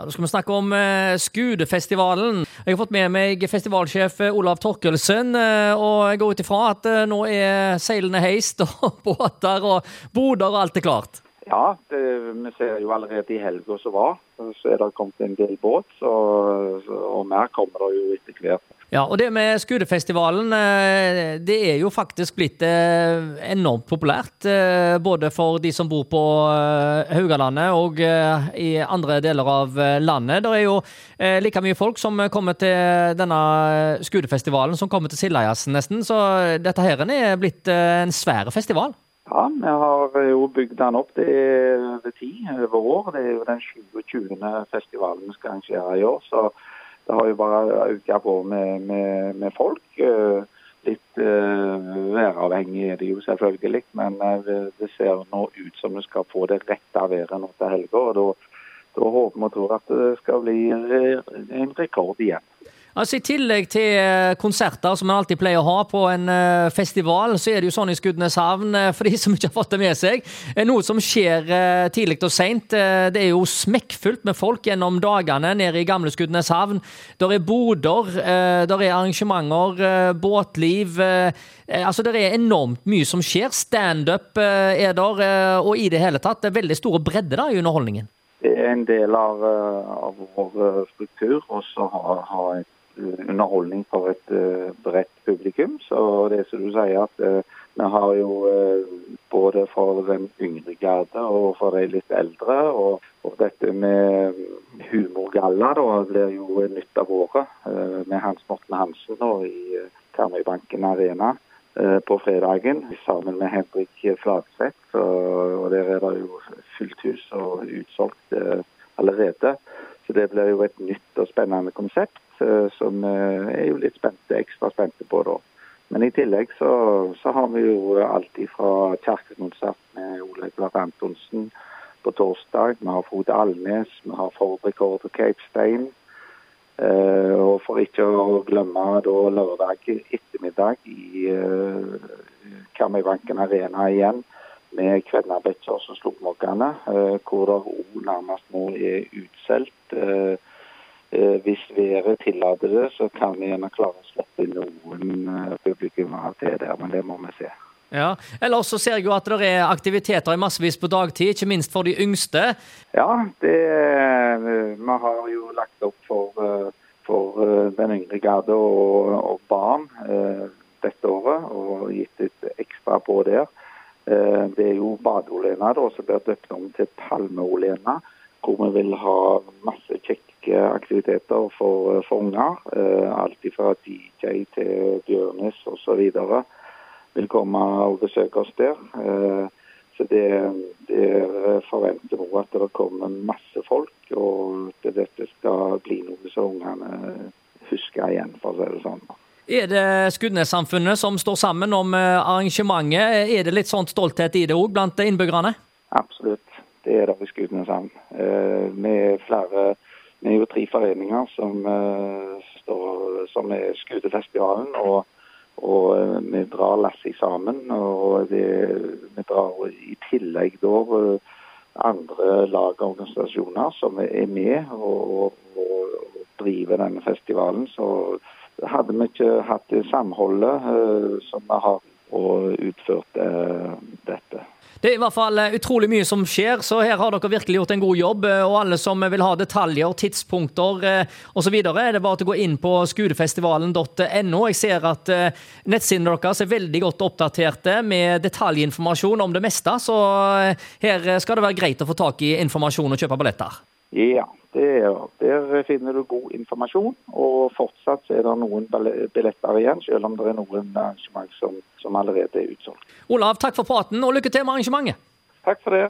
Ja, Da skal vi snakke om eh, Skudefestivalen. Jeg har fått med meg festivalsjef eh, Olav Torkelsen. eh, Og jeg går ut ifra at eh, nå er seilene heist og båter og boder og alt er klart. Ja, det, vi ser jo allerede i helga som var, så er det kommet en del båt. Så, og mer kommer det jo etter hvert. Ja, og det med Skudefestivalen, eh, det er jo faktisk blitt eh, enormt populært. eh, Både for de som bor på Haugalandet og i andre deler av landet. Det er jo like mye folk som kommer til denne Skudefestivalen som kommer til Sildajazzen nesten. Så dette her er blitt en svær festival. Ja, vi har jo bygd den opp. Det er over ti, over år. Det er jo den 20. festivalen vi skal arrangere i år. Så det har jo bare økt på med, med, med folk. Eh, Litt uh, væravhengig er det jo selvfølgelig, men eh, det ser nå ut som vi skal få det rette været nå til helga. da, da håper vi og tror at det skal bli en rekord igjen. Altså I tillegg til eh, konserter som man alltid pleier å ha på en eh, festival, så er det jo sånn i Skudeneshavn, eh, for de som ikke har fått det med seg, noe som skjer tidlig og seint. Det er jo smekkfullt med folk gjennom dagene nede i gamle Skudeneshavn. Der er boder, der er arrangementer, båtliv. Altså Det er enormt mye som skjer. Standup er der, og i det hele tatt det er veldig store bredder da, i underholdningen. Det er en del av, av vår struktur også ha, ha et, underholdning for et eh, bredt publikum. Så det er som du sier at eh, vi har jo eh, både for den yngre garde og for de litt eldre. Og, og dette med humorgalla da, blir jo nytt av året med Hans Morten Hansen nå i Karmøybanken Arena på fredagen sammen med Henrik Fladseth. Og der er det jo fullt hus og utsolgt allerede. Så det blir jo et nytt og spennende konsept eh, som eh, er jo litt spente, ekstra spente på da. Men i tillegg så, så har vi jo alt fra kirkekonsert med Ole Glad Antonsen på torsdag. Vi har Frode Alnes, vi har Ford Record og Cape Stein. Uh, og for ikke å glemme da lørdag ettermiddag i uh, Karmøybanken Arena igjen med Betchers og Slukkmåkene, eh, hvor det òg nærmest nå er utsolgt. Eh, eh, hvis været tillater det, så kan vi gjerne klare å slippe noen publikummere til der, men det må vi se. Ja, Ellers så ser jeg jo at det er aktiviteter i massevis på dagtid, ikke minst for de yngste. Ja, det, vi har jo lagt opp for, for den yngre garde og, og barn dette året, og gitt litt ekstra på der. Eh, Det er jo badeolena da, som blir døpt om til palmeolena, hvor vi vil ha masse kjekke aktiviteter for, eh, for unger. Eh, Alt fra DJ til Bjørnis osv. vil komme og besøke oss der. Så det, det forventer vi at det kommer masse folk, og at dette skal bli noe som ungene husker igjen, for å si det sånn. Er det Skudenes-samfunnet som står sammen om eh, arrangementet? Er det litt sånn stolthet i det òg blant innbyggerne? Absolutt. Det er det i Skudeneshavn. Eh, Vi er flere Vi er jo tre foreninger som, eh, står, som er Skudefestivalen. Og, og vi drar lasset sammen. Og det, vi drar i tillegg da andre lag og organisasjoner som er med og, og, og driver denne festivalen. Så hadde vi ikke hatt det samholdet eh, som vi har og utført eh, dette. Det er i hvert fall eh, utrolig mye som skjer, så her har dere virkelig gjort en god jobb. eh, Og alle som vil ha detaljer, tidspunkter osv., er det bare å gå inn på skudefestivalen.no. Jeg ser at eh, nettsidene deres er veldig godt oppdaterte med detaljinformasjon om det meste, så eh, her skal det være greit å få tak i informasjon og kjøpe billetter. Ja, det er, der finner du god informasjon. Og fortsatt er det noen billetter igjen, selv om det er noen arrangement som, som allerede er utsolgt. Olav, takk for praten, og lykke til med arrangementet. Takk for det.